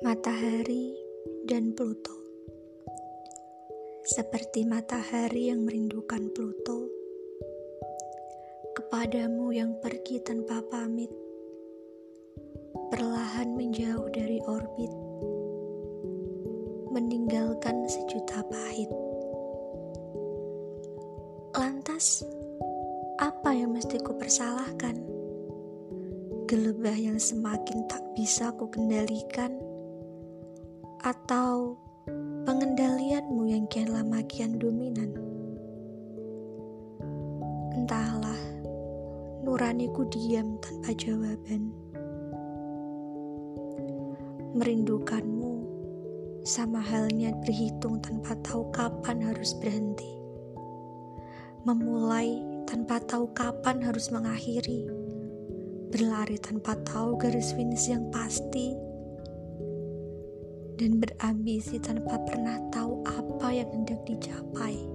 Matahari dan Pluto. Seperti matahari yang merindukan Pluto Kepadamu yang pergi tanpa pamit Perlahan menjauh dari orbit Meninggalkan sejuta pahit. Lantas, apa yang mesti ku persalahkan? Gelebah yang semakin tak bisa ku kendalikan atau pengendalianmu yang kian lama kian dominan? Entahlah, nuraniku diam tanpa jawaban. Merindukanmu sama halnya berhitung tanpa tahu kapan harus berhenti. Memulai tanpa tahu kapan harus mengakhiri. Berlari tanpa tahu garis finish yang pasti dan berambisi tanpa pernah tahu apa yang hendak dicapai.